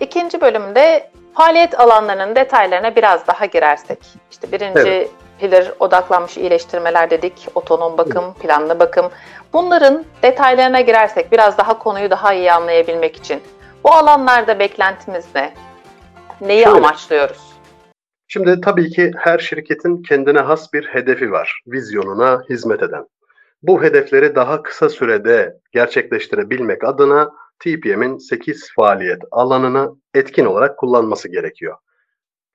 İkinci bölümde faaliyet alanlarının detaylarına biraz daha girersek. İşte birinci evet. pillar odaklanmış iyileştirmeler dedik, otonom bakım, evet. planlı bakım. Bunların detaylarına girersek biraz daha konuyu daha iyi anlayabilmek için bu alanlarda beklentimiz ne? Neyi Şöyle, amaçlıyoruz? Şimdi tabii ki her şirketin kendine has bir hedefi var, vizyonuna hizmet eden. Bu hedefleri daha kısa sürede gerçekleştirebilmek adına TPM'in 8 faaliyet alanını etkin olarak kullanması gerekiyor.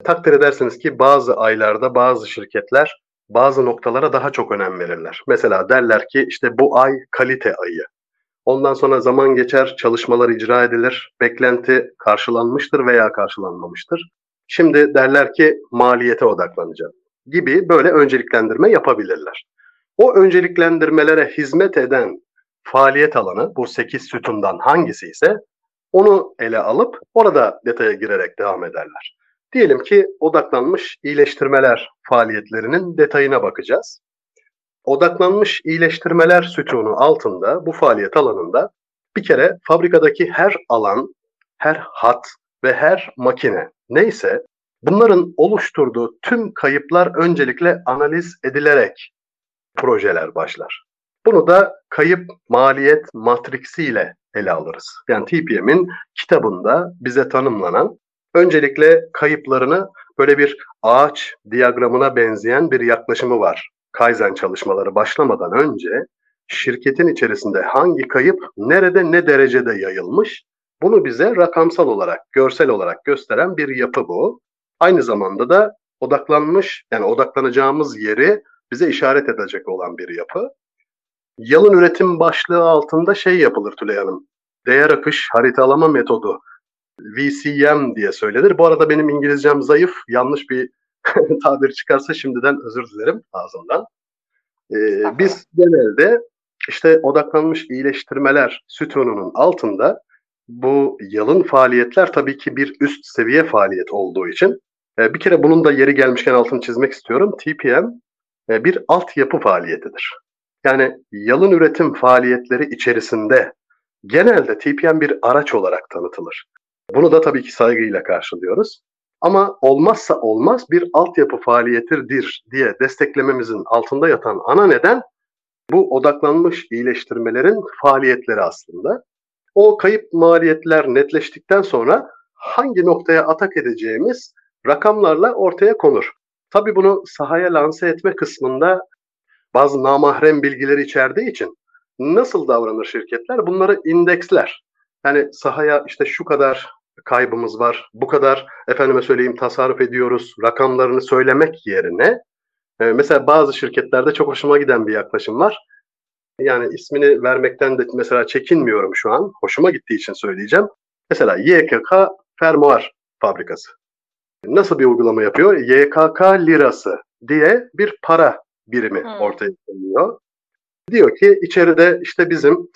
Takdir edersiniz ki bazı aylarda bazı şirketler bazı noktalara daha çok önem verirler. Mesela derler ki işte bu ay kalite ayı. Ondan sonra zaman geçer, çalışmalar icra edilir, beklenti karşılanmıştır veya karşılanmamıştır. Şimdi derler ki maliyete odaklanacağım gibi böyle önceliklendirme yapabilirler. O önceliklendirmelere hizmet eden faaliyet alanı bu 8 sütundan hangisi ise onu ele alıp orada detaya girerek devam ederler. Diyelim ki odaklanmış iyileştirmeler faaliyetlerinin detayına bakacağız. Odaklanmış iyileştirmeler sütunu altında bu faaliyet alanında bir kere fabrikadaki her alan, her hat ve her makine neyse bunların oluşturduğu tüm kayıplar öncelikle analiz edilerek projeler başlar. Bunu da kayıp maliyet matriksiyle ele alırız. Yani TPM'in kitabında bize tanımlanan öncelikle kayıplarını böyle bir ağaç diyagramına benzeyen bir yaklaşımı var. Kaizen çalışmaları başlamadan önce şirketin içerisinde hangi kayıp nerede ne derecede yayılmış bunu bize rakamsal olarak, görsel olarak gösteren bir yapı bu. Aynı zamanda da odaklanmış yani odaklanacağımız yeri bize işaret edecek olan bir yapı. Yalın üretim başlığı altında şey yapılır Tülay Hanım. Değer akış haritalama metodu. VCM diye söylenir. Bu arada benim İngilizcem zayıf. Yanlış bir tabir çıkarsa şimdiden özür dilerim ağzımdan. Ee, biz genelde işte odaklanmış iyileştirmeler sütununun altında bu yalın faaliyetler tabii ki bir üst seviye faaliyet olduğu için e, bir kere bunun da yeri gelmişken altını çizmek istiyorum. TPM e, bir altyapı faaliyetidir. Yani yalın üretim faaliyetleri içerisinde genelde TPM bir araç olarak tanıtılır. Bunu da tabii ki saygıyla karşılıyoruz. Ama olmazsa olmaz bir altyapı faaliyetidir diye desteklememizin altında yatan ana neden bu odaklanmış iyileştirmelerin faaliyetleri aslında. O kayıp maliyetler netleştikten sonra hangi noktaya atak edeceğimiz rakamlarla ortaya konur. Tabii bunu sahaya lanse etme kısmında bazı namahrem bilgileri içerdiği için nasıl davranır şirketler? Bunları indeksler. Yani sahaya işte şu kadar kaybımız var, bu kadar efendime söyleyeyim tasarruf ediyoruz rakamlarını söylemek yerine e, mesela bazı şirketlerde çok hoşuma giden bir yaklaşım var. Yani ismini vermekten de mesela çekinmiyorum şu an. Hoşuma gittiği için söyleyeceğim. Mesela YKK Fermuar Fabrikası. Nasıl bir uygulama yapıyor? YKK lirası diye bir para birimi hmm. ortaya koyuyor. Diyor ki içeride işte bizim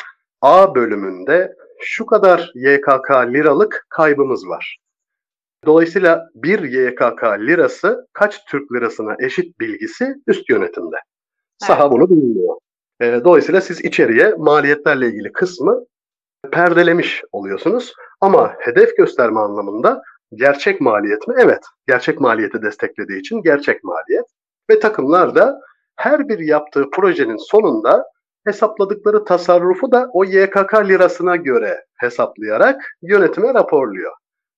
A bölümünde şu kadar YKK liralık kaybımız var. Dolayısıyla bir YKK lirası kaç Türk lirasına eşit bilgisi üst yönetimde. Evet. Saha bunu bilmiyor. E, dolayısıyla siz içeriye maliyetlerle ilgili kısmı perdelemiş oluyorsunuz. Ama hedef gösterme anlamında gerçek maliyet mi? Evet. Gerçek maliyeti desteklediği için gerçek maliyet. Ve takımlar da her bir yaptığı projenin sonunda hesapladıkları tasarrufu da o YKK lirasına göre hesaplayarak yönetime raporluyor.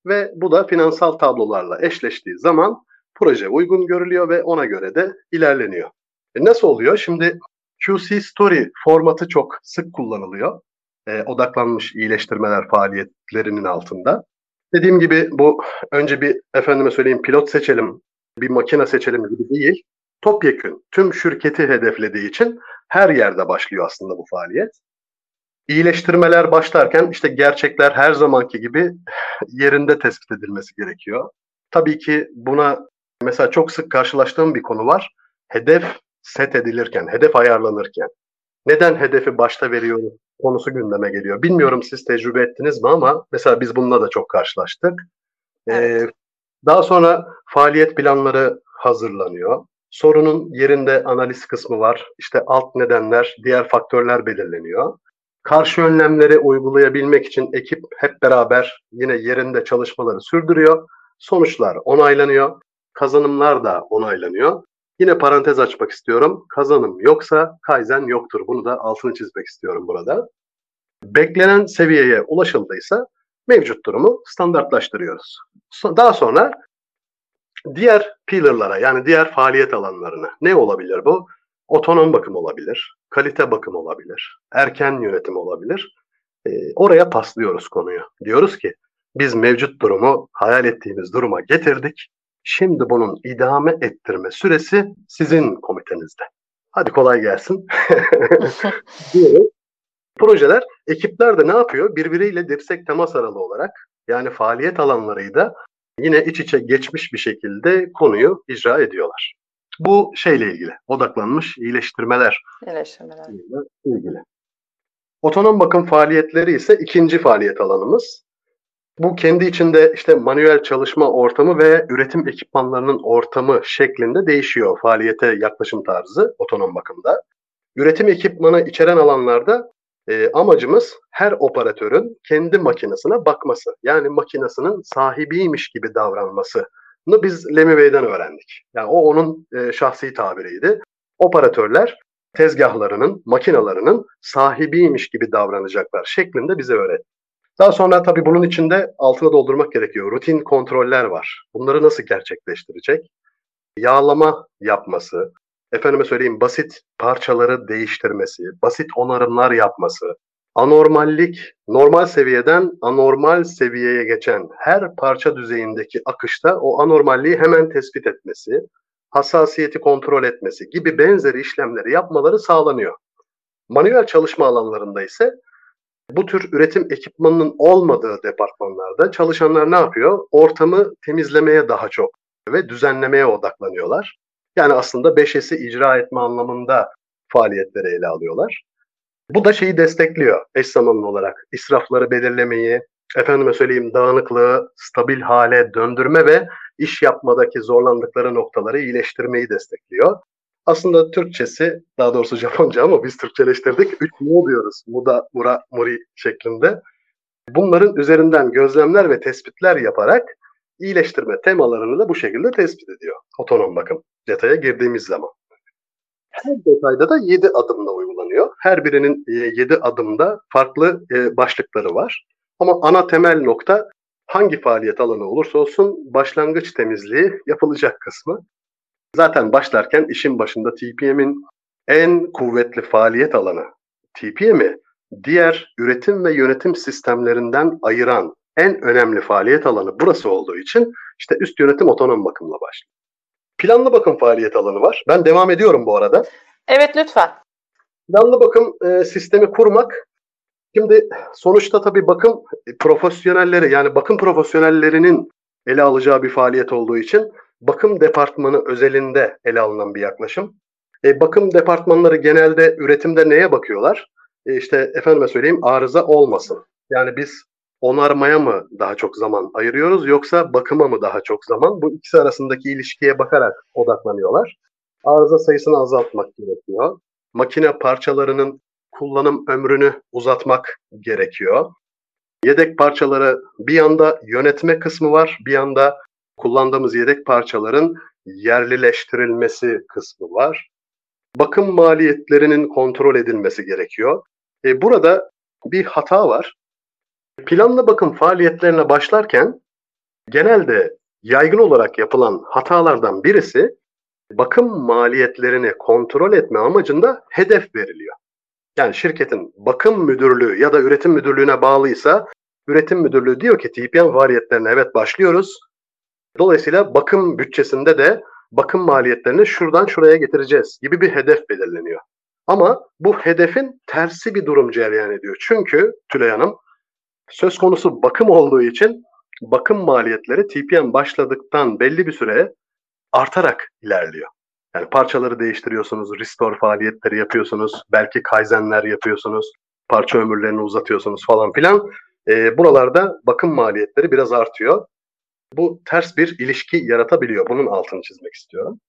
Ve bu da finansal tablolarla eşleştiği zaman proje uygun görülüyor ve ona göre de ilerleniyor. E nasıl oluyor? Şimdi QC Story formatı çok sık kullanılıyor. E, odaklanmış iyileştirmeler faaliyetlerinin altında. Dediğim gibi bu önce bir efendime söyleyeyim pilot seçelim, bir makine seçelim gibi değil. Topyekün tüm şirketi hedeflediği için her yerde başlıyor aslında bu faaliyet. İyileştirmeler başlarken işte gerçekler her zamanki gibi yerinde tespit edilmesi gerekiyor. Tabii ki buna mesela çok sık karşılaştığım bir konu var. Hedef set edilirken, hedef ayarlanırken neden hedefi başta veriyoruz konusu gündeme geliyor. Bilmiyorum siz tecrübe ettiniz mi ama mesela biz bununla da çok karşılaştık. Ee, evet. Ee, daha sonra faaliyet planları hazırlanıyor. Sorunun yerinde analiz kısmı var. İşte alt nedenler, diğer faktörler belirleniyor. Karşı önlemleri uygulayabilmek için ekip hep beraber yine yerinde çalışmaları sürdürüyor. Sonuçlar onaylanıyor. Kazanımlar da onaylanıyor. Yine parantez açmak istiyorum. Kazanım yoksa Kaizen yoktur. Bunu da altını çizmek istiyorum burada. Beklenen seviyeye ulaşıldıysa mevcut durumu standartlaştırıyoruz. Daha sonra diğer pillar'lara yani diğer faaliyet alanlarına ne olabilir bu? Otonom bakım olabilir, kalite bakım olabilir, erken yönetim olabilir. E, oraya paslıyoruz konuyu. Diyoruz ki biz mevcut durumu hayal ettiğimiz duruma getirdik. Şimdi bunun idame ettirme süresi sizin komitenizde. Hadi kolay gelsin. Projeler, ekipler de ne yapıyor? Birbiriyle dirsek temas aralı olarak yani faaliyet alanlarıyla yine iç içe geçmiş bir şekilde konuyu icra ediyorlar. Bu şeyle ilgili, odaklanmış iyileştirmeler. İyileştirmeler. ilgili. Otonom bakım faaliyetleri ise ikinci faaliyet alanımız. Bu kendi içinde işte manuel çalışma ortamı ve üretim ekipmanlarının ortamı şeklinde değişiyor faaliyete yaklaşım tarzı otonom bakımda. Üretim ekipmanı içeren alanlarda e, amacımız her operatörün kendi makinesine bakması. Yani makinesinin sahibiymiş gibi davranmasını biz Lemivey'den öğrendik. Yani o onun e, şahsi tabiriydi. Operatörler tezgahlarının, makinalarının sahibiymiş gibi davranacaklar şeklinde bize öğretti. Daha sonra tabii bunun içinde altına doldurmak gerekiyor. Rutin kontroller var. Bunları nasıl gerçekleştirecek? Yağlama yapması, efendime söyleyeyim basit parçaları değiştirmesi, basit onarımlar yapması, anormallik, normal seviyeden anormal seviyeye geçen her parça düzeyindeki akışta o anormalliği hemen tespit etmesi, hassasiyeti kontrol etmesi gibi benzeri işlemleri yapmaları sağlanıyor. Manuel çalışma alanlarında ise bu tür üretim ekipmanının olmadığı departmanlarda çalışanlar ne yapıyor? Ortamı temizlemeye daha çok ve düzenlemeye odaklanıyorlar. Yani aslında 5S'i icra etme anlamında faaliyetleri ele alıyorlar. Bu da şeyi destekliyor eş zamanlı olarak. İsrafları belirlemeyi, efendime söyleyeyim dağınıklığı stabil hale döndürme ve iş yapmadaki zorlandıkları noktaları iyileştirmeyi destekliyor. Aslında Türkçesi, daha doğrusu Japonca ama biz Türkçeleştirdik. Üç mu diyoruz. Muda, mura, muri şeklinde. Bunların üzerinden gözlemler ve tespitler yaparak iyileştirme temalarını da bu şekilde tespit ediyor. Otonom bakım detaya girdiğimiz zaman. Her detayda da 7 adımla uygulanıyor. Her birinin 7 e, adımda farklı e, başlıkları var. Ama ana temel nokta hangi faaliyet alanı olursa olsun başlangıç temizliği yapılacak kısmı. Zaten başlarken işin başında TPM'in en kuvvetli faaliyet alanı TPM'i diğer üretim ve yönetim sistemlerinden ayıran en önemli faaliyet alanı burası olduğu için işte üst yönetim otonom bakımla başlıyor. Planlı bakım faaliyet alanı var. Ben devam ediyorum bu arada. Evet lütfen. Planlı bakım e, sistemi kurmak Şimdi sonuçta tabii bakım profesyonelleri yani bakım profesyonellerinin ele alacağı bir faaliyet olduğu için bakım departmanı özelinde ele alınan bir yaklaşım. E, bakım departmanları genelde üretimde neye bakıyorlar? E, işte efendime söyleyeyim arıza olmasın. Yani biz onarmaya mı daha çok zaman ayırıyoruz yoksa bakıma mı daha çok zaman? Bu ikisi arasındaki ilişkiye bakarak odaklanıyorlar. Arıza sayısını azaltmak gerekiyor. Makine parçalarının kullanım ömrünü uzatmak gerekiyor. Yedek parçaları bir yanda yönetme kısmı var, bir yanda kullandığımız yedek parçaların yerlileştirilmesi kısmı var. Bakım maliyetlerinin kontrol edilmesi gerekiyor. E, burada bir hata var. Planlı bakım faaliyetlerine başlarken genelde yaygın olarak yapılan hatalardan birisi bakım maliyetlerini kontrol etme amacında hedef veriliyor. Yani şirketin bakım müdürlüğü ya da üretim müdürlüğüne bağlıysa üretim müdürlüğü diyor ki TPM faaliyetlerine evet başlıyoruz. Dolayısıyla bakım bütçesinde de bakım maliyetlerini şuradan şuraya getireceğiz gibi bir hedef belirleniyor. Ama bu hedefin tersi bir durum cereyan ediyor. Çünkü Tülay Hanım söz konusu bakım olduğu için bakım maliyetleri TPM başladıktan belli bir süre artarak ilerliyor. Yani parçaları değiştiriyorsunuz, restore faaliyetleri yapıyorsunuz, belki kaizenler yapıyorsunuz, parça ömürlerini uzatıyorsunuz falan filan. E, buralarda bakım maliyetleri biraz artıyor. Bu ters bir ilişki yaratabiliyor. Bunun altını çizmek istiyorum.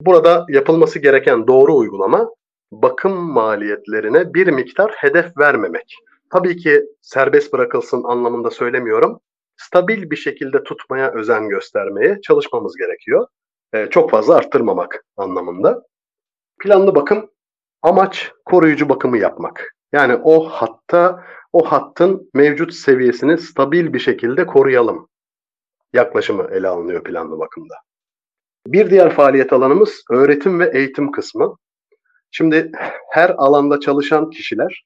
Burada yapılması gereken doğru uygulama bakım maliyetlerine bir miktar hedef vermemek. Tabii ki serbest bırakılsın anlamında söylemiyorum. Stabil bir şekilde tutmaya özen göstermeye çalışmamız gerekiyor. Ee, çok fazla arttırmamak anlamında. Planlı bakım amaç koruyucu bakımı yapmak. Yani o hatta o hattın mevcut seviyesini stabil bir şekilde koruyalım. Yaklaşımı ele alınıyor planlı bakımda. Bir diğer faaliyet alanımız öğretim ve eğitim kısmı. Şimdi her alanda çalışan kişiler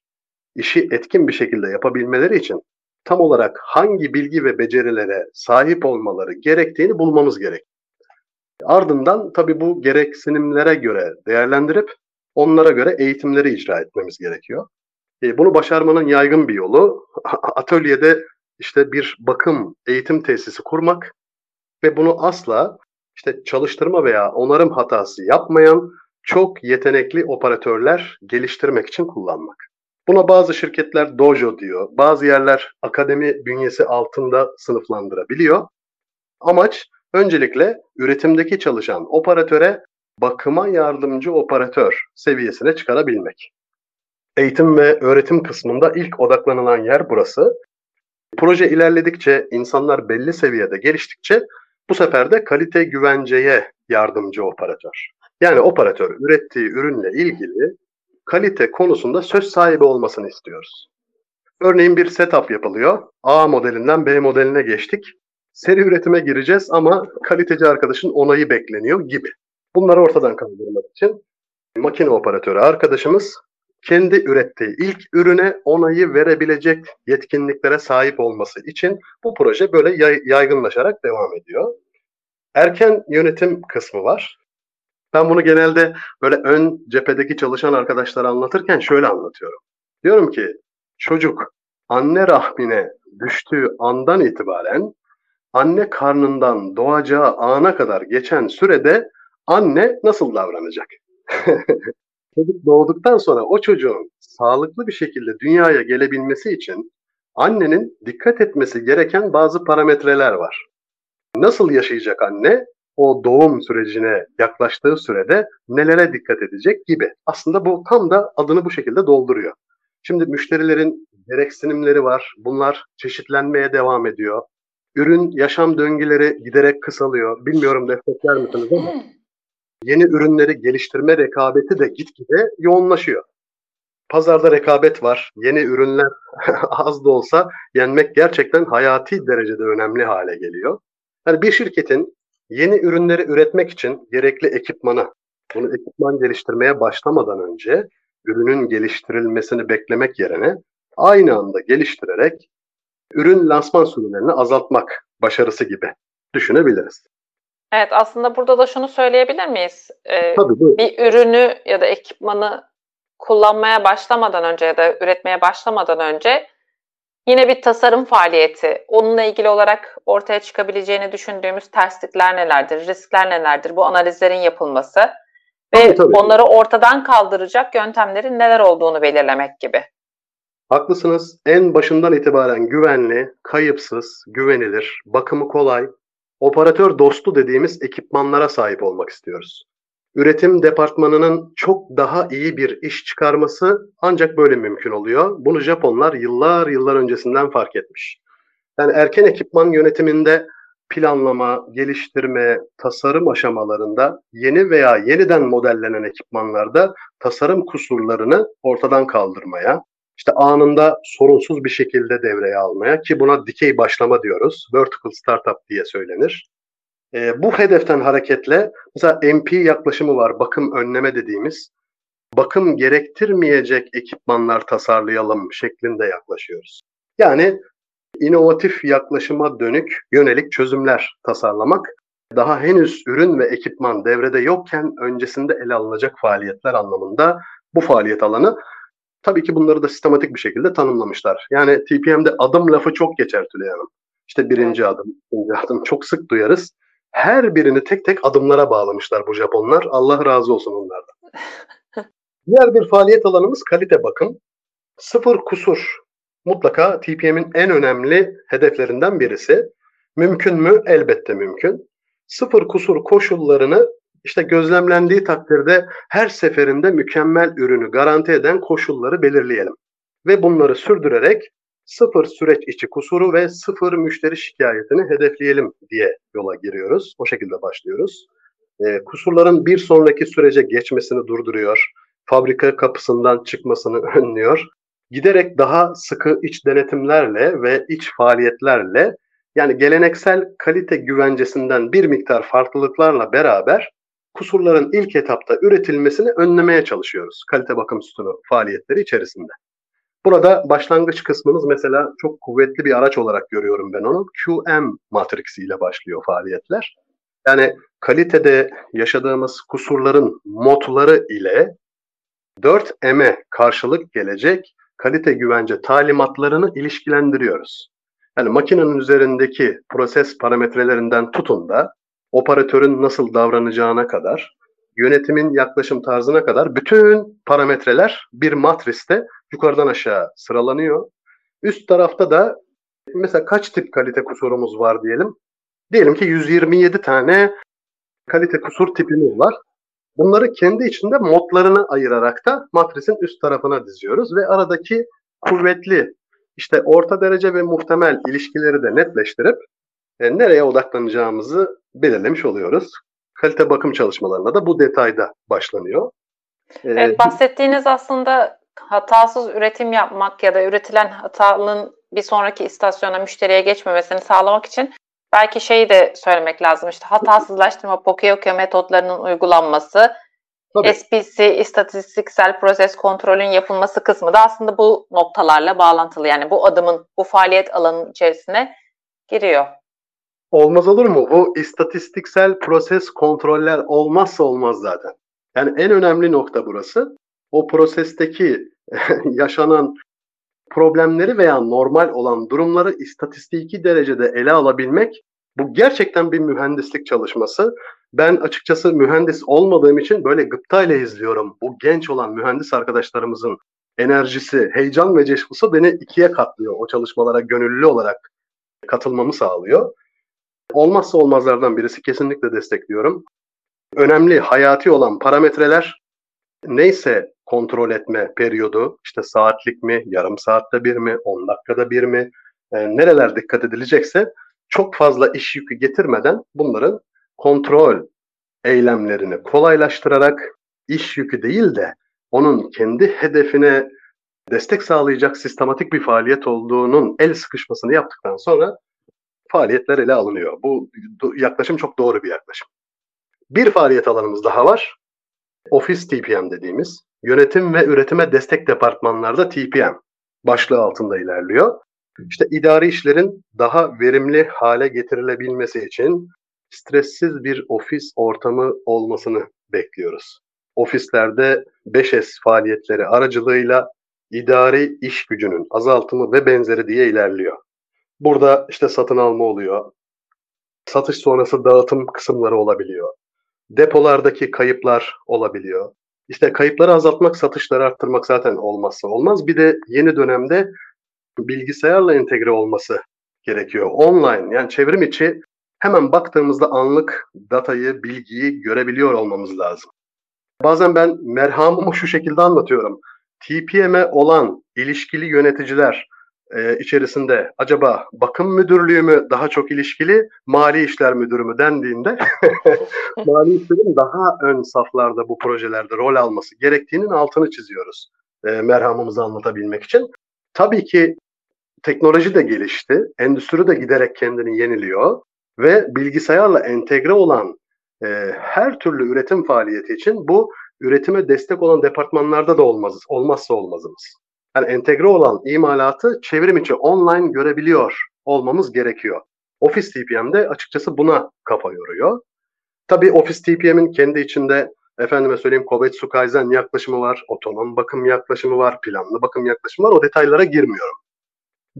işi etkin bir şekilde yapabilmeleri için tam olarak hangi bilgi ve becerilere sahip olmaları gerektiğini bulmamız gerek. Ardından tabii bu gereksinimlere göre değerlendirip onlara göre eğitimleri icra etmemiz gerekiyor. E, bunu başarmanın yaygın bir yolu atölyede işte bir bakım eğitim tesisi kurmak ve bunu asla işte çalıştırma veya onarım hatası yapmayan çok yetenekli operatörler geliştirmek için kullanmak. Buna bazı şirketler dojo diyor, bazı yerler akademi bünyesi altında sınıflandırabiliyor. Amaç öncelikle üretimdeki çalışan operatöre bakıma yardımcı operatör seviyesine çıkarabilmek. Eğitim ve öğretim kısmında ilk odaklanılan yer burası. Proje ilerledikçe, insanlar belli seviyede geliştikçe bu sefer de kalite güvenceye yardımcı operatör. Yani operatör ürettiği ürünle ilgili kalite konusunda söz sahibi olmasını istiyoruz. Örneğin bir setup yapılıyor. A modelinden B modeline geçtik. Seri üretime gireceğiz ama kaliteci arkadaşın onayı bekleniyor gibi. Bunları ortadan kaldırmak için makine operatörü arkadaşımız kendi ürettiği ilk ürüne onayı verebilecek yetkinliklere sahip olması için bu proje böyle yaygınlaşarak devam ediyor. Erken yönetim kısmı var. Ben bunu genelde böyle ön cephedeki çalışan arkadaşlara anlatırken şöyle anlatıyorum. Diyorum ki çocuk anne rahmine düştüğü andan itibaren anne karnından doğacağı ana kadar geçen sürede anne nasıl davranacak? Çocuk doğduktan sonra o çocuğun sağlıklı bir şekilde dünyaya gelebilmesi için annenin dikkat etmesi gereken bazı parametreler var. Nasıl yaşayacak anne? O doğum sürecine yaklaştığı sürede nelere dikkat edecek gibi. Aslında bu tam da adını bu şekilde dolduruyor. Şimdi müşterilerin gereksinimleri var. Bunlar çeşitlenmeye devam ediyor. Ürün yaşam döngüleri giderek kısalıyor. Bilmiyorum destekler misiniz ama yeni ürünleri geliştirme rekabeti de gitgide yoğunlaşıyor. Pazarda rekabet var. Yeni ürünler az da olsa yenmek gerçekten hayati derecede önemli hale geliyor. Yani bir şirketin yeni ürünleri üretmek için gerekli ekipmanı, bunu ekipman geliştirmeye başlamadan önce ürünün geliştirilmesini beklemek yerine aynı anda geliştirerek ürün lansman sürelerini azaltmak başarısı gibi düşünebiliriz. Evet aslında burada da şunu söyleyebilir miyiz? Ee, Tabii, buyur. bir ürünü ya da ekipmanı kullanmaya başlamadan önce ya da üretmeye başlamadan önce yine bir tasarım faaliyeti. Onunla ilgili olarak ortaya çıkabileceğini düşündüğümüz terslikler nelerdir, riskler nelerdir? Bu analizlerin yapılması ve tabii, tabii. onları ortadan kaldıracak yöntemlerin neler olduğunu belirlemek gibi. Haklısınız. En başından itibaren güvenli, kayıpsız, güvenilir, bakımı kolay, operatör dostu dediğimiz ekipmanlara sahip olmak istiyoruz. Üretim departmanının çok daha iyi bir iş çıkarması ancak böyle mümkün oluyor. Bunu Japonlar yıllar yıllar öncesinden fark etmiş. Yani erken ekipman yönetiminde planlama, geliştirme, tasarım aşamalarında yeni veya yeniden modellenen ekipmanlarda tasarım kusurlarını ortadan kaldırmaya, işte anında sorunsuz bir şekilde devreye almaya ki buna dikey başlama diyoruz. Vertical startup diye söylenir. E, bu hedeften hareketle mesela MP yaklaşımı var. Bakım önleme dediğimiz. Bakım gerektirmeyecek ekipmanlar tasarlayalım şeklinde yaklaşıyoruz. Yani inovatif yaklaşıma dönük yönelik çözümler tasarlamak daha henüz ürün ve ekipman devrede yokken öncesinde ele alınacak faaliyetler anlamında bu faaliyet alanı Tabii ki bunları da sistematik bir şekilde tanımlamışlar. Yani TPM'de adım lafı çok geçer Tülay Hanım. İşte birinci adım, ikinci adım çok sık duyarız. Her birini tek tek adımlara bağlamışlar bu Japonlar. Allah razı olsun onlardan. Diğer bir faaliyet alanımız kalite bakım. Sıfır kusur mutlaka TPM'in en önemli hedeflerinden birisi. Mümkün mü? Elbette mümkün. Sıfır kusur koşullarını İşte gözlemlendiği takdirde her seferinde mükemmel ürünü garanti eden koşulları belirleyelim. Ve bunları sürdürerek sıfır süreç içi kusuru ve sıfır müşteri şikayetini hedefleyelim diye yola giriyoruz. O şekilde başlıyoruz. E, kusurların bir sonraki sürece geçmesini durduruyor. Fabrika kapısından çıkmasını önlüyor. Giderek daha sıkı iç denetimlerle ve iç faaliyetlerle yani geleneksel kalite güvencesinden bir miktar farklılıklarla beraber kusurların ilk etapta üretilmesini önlemeye çalışıyoruz kalite bakım sütunu faaliyetleri içerisinde. Burada başlangıç kısmımız mesela çok kuvvetli bir araç olarak görüyorum ben onu. QM matriksiyle başlıyor faaliyetler. Yani kalitede yaşadığımız kusurların modları ile 4M'e karşılık gelecek kalite güvence talimatlarını ilişkilendiriyoruz. Yani makinenin üzerindeki proses parametrelerinden tutun da operatörün nasıl davranacağına kadar, yönetimin yaklaşım tarzına kadar bütün parametreler bir matriste yukarıdan aşağı sıralanıyor. Üst tarafta da mesela kaç tip kalite kusurumuz var diyelim. Diyelim ki 127 tane kalite kusur tipimiz var. Bunları kendi içinde modlarını ayırarak da matrisin üst tarafına diziyoruz ve aradaki kuvvetli işte orta derece ve muhtemel ilişkileri de netleştirip e, nereye odaklanacağımızı belirlemiş oluyoruz. Kalite bakım çalışmalarına da bu detayda başlanıyor. E, evet, bahsettiğiniz aslında hatasız üretim yapmak ya da üretilen hatalının bir sonraki istasyona müşteriye geçmemesini sağlamak için belki şeyi de söylemek lazım. İşte hatasızlaştırma Pokeokyo metotlarının uygulanması, Tabii. SPC, istatistiksel proses kontrolün yapılması kısmı da aslında bu noktalarla bağlantılı. Yani bu adımın, bu faaliyet alanının içerisine giriyor. Olmaz olur mu? Bu istatistiksel proses kontroller olmazsa olmaz zaten. Yani en önemli nokta burası. O prosesteki yaşanan problemleri veya normal olan durumları istatistiki derecede ele alabilmek bu gerçekten bir mühendislik çalışması. Ben açıkçası mühendis olmadığım için böyle gıptayla izliyorum. Bu genç olan mühendis arkadaşlarımızın enerjisi, heyecan ve coşkusu beni ikiye katlıyor. O çalışmalara gönüllü olarak katılmamı sağlıyor. Olmazsa olmazlardan birisi kesinlikle destekliyorum. Önemli, hayati olan parametreler neyse kontrol etme periyodu, işte saatlik mi, yarım saatte bir mi, 10 dakikada bir mi, e, nereler dikkat edilecekse çok fazla iş yükü getirmeden bunların kontrol eylemlerini kolaylaştırarak iş yükü değil de onun kendi hedefine destek sağlayacak sistematik bir faaliyet olduğunun el sıkışmasını yaptıktan sonra faaliyetler ele alınıyor. Bu yaklaşım çok doğru bir yaklaşım. Bir faaliyet alanımız daha var. Office TPM dediğimiz yönetim ve üretime destek departmanlarda TPM başlığı altında ilerliyor. İşte idari işlerin daha verimli hale getirilebilmesi için stressiz bir ofis ortamı olmasını bekliyoruz. Ofislerde 5S faaliyetleri aracılığıyla idari iş gücünün azaltımı ve benzeri diye ilerliyor. Burada işte satın alma oluyor. Satış sonrası dağıtım kısımları olabiliyor. Depolardaki kayıplar olabiliyor. İşte kayıpları azaltmak, satışları arttırmak zaten olmazsa olmaz. Bir de yeni dönemde bilgisayarla entegre olması gerekiyor. Online yani çevrim içi hemen baktığımızda anlık datayı, bilgiyi görebiliyor olmamız lazım. Bazen ben merhamımı şu şekilde anlatıyorum. TPM'e olan ilişkili yöneticiler e, içerisinde acaba bakım müdürlüğü mü daha çok ilişkili, mali işler müdürü mü dendiğinde mali işlerin daha ön saflarda bu projelerde rol alması gerektiğinin altını çiziyoruz e, merhamımızı anlatabilmek için. Tabii ki teknoloji de gelişti, endüstri de giderek kendini yeniliyor ve bilgisayarla entegre olan e, her türlü üretim faaliyeti için bu üretime destek olan departmanlarda da olmaz, olmazsa olmazımız. Yani entegre olan imalatı çevrim içi online görebiliyor olmamız gerekiyor. Office TPM'de açıkçası buna kafa yoruyor. Tabii Office TPM'in kendi içinde efendime söyleyeyim Kovetsu Kaizen yaklaşımı var, otonom bakım yaklaşımı var, planlı bakım yaklaşımı var. O detaylara girmiyorum.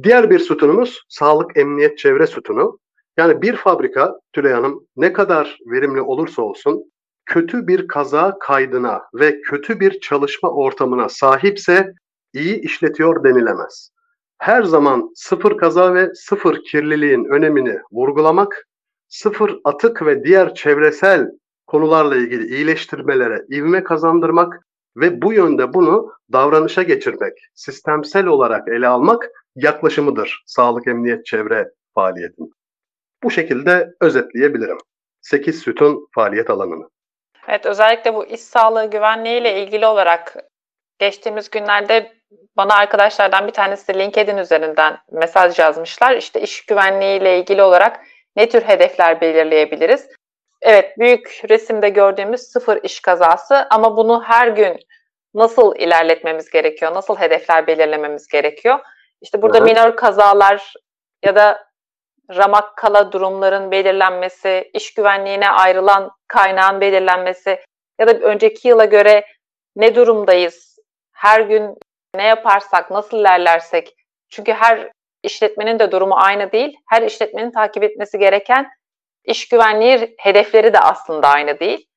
Diğer bir sütunumuz sağlık, emniyet, çevre sütunu. Yani bir fabrika Tülay Hanım ne kadar verimli olursa olsun kötü bir kaza kaydına ve kötü bir çalışma ortamına sahipse iyi işletiyor denilemez. Her zaman sıfır kaza ve sıfır kirliliğin önemini vurgulamak, sıfır atık ve diğer çevresel konularla ilgili iyileştirmelere ivme kazandırmak ve bu yönde bunu davranışa geçirmek, sistemsel olarak ele almak yaklaşımıdır sağlık, emniyet, çevre faaliyetinin. Bu şekilde özetleyebilirim. 8 sütun faaliyet alanını. Evet özellikle bu iş sağlığı güvenliği ile ilgili olarak geçtiğimiz günlerde bana arkadaşlardan bir tanesi LinkedIn üzerinden mesaj yazmışlar. İşte iş güvenliği ile ilgili olarak ne tür hedefler belirleyebiliriz? Evet büyük resimde gördüğümüz sıfır iş kazası ama bunu her gün nasıl ilerletmemiz gerekiyor? Nasıl hedefler belirlememiz gerekiyor? İşte burada Hı-hı. minor kazalar ya da ramak kala durumların belirlenmesi, iş güvenliğine ayrılan kaynağın belirlenmesi ya da önceki yıla göre ne durumdayız? Her gün ne yaparsak, nasıl ilerlersek? Çünkü her işletmenin de durumu aynı değil. Her işletmenin takip etmesi gereken iş güvenliği hedefleri de aslında aynı değil.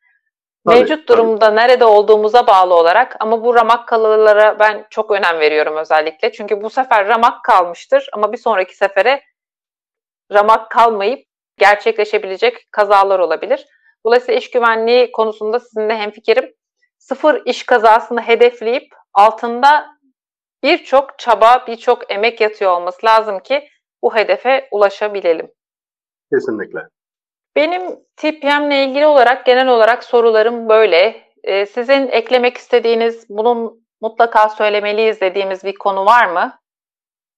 Tabii, Mevcut durumda tabii. nerede olduğumuza bağlı olarak ama bu ramak kalılara ben çok önem veriyorum özellikle. Çünkü bu sefer ramak kalmıştır ama bir sonraki sefere ramak kalmayıp gerçekleşebilecek kazalar olabilir. Dolayısıyla iş güvenliği konusunda sizinle hemfikirim. Sıfır iş kazasını hedefleyip altında birçok çaba, birçok emek yatıyor olması lazım ki bu hedefe ulaşabilelim. Kesinlikle. Benim TPM ile ilgili olarak genel olarak sorularım böyle. Ee, sizin eklemek istediğiniz, bunun mutlaka söylemeliyiz dediğimiz bir konu var mı?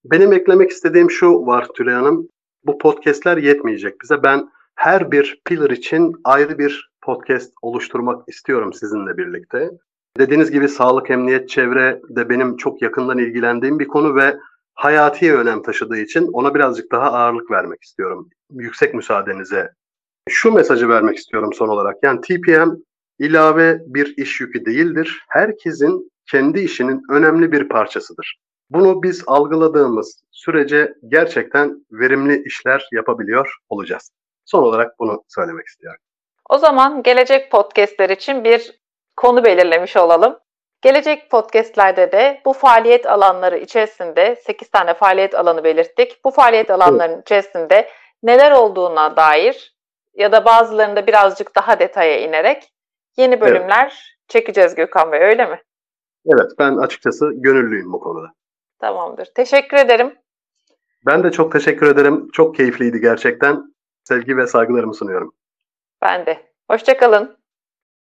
Benim eklemek istediğim şu var Tülay Hanım. Bu podcastler yetmeyecek bize. Ben her bir pillar için ayrı bir podcast oluşturmak istiyorum sizinle birlikte. Dediğiniz gibi sağlık, emniyet, çevre de benim çok yakından ilgilendiğim bir konu ve hayati önem taşıdığı için ona birazcık daha ağırlık vermek istiyorum. Yüksek müsaadenize. Şu mesajı vermek istiyorum son olarak. Yani TPM ilave bir iş yükü değildir. Herkesin kendi işinin önemli bir parçasıdır. Bunu biz algıladığımız sürece gerçekten verimli işler yapabiliyor olacağız. Son olarak bunu söylemek istiyorum. O zaman gelecek podcastler için bir konu belirlemiş olalım. Gelecek podcastlerde de bu faaliyet alanları içerisinde 8 tane faaliyet alanı belirttik. Bu faaliyet alanlarının evet. içerisinde neler olduğuna dair ya da bazılarında birazcık daha detaya inerek yeni bölümler evet. çekeceğiz Gökhan Bey öyle mi? Evet ben açıkçası gönüllüyüm bu konuda. Tamamdır. Teşekkür ederim. Ben de çok teşekkür ederim. Çok keyifliydi gerçekten. Sevgi ve saygılarımı sunuyorum. Ben de. Hoşçakalın.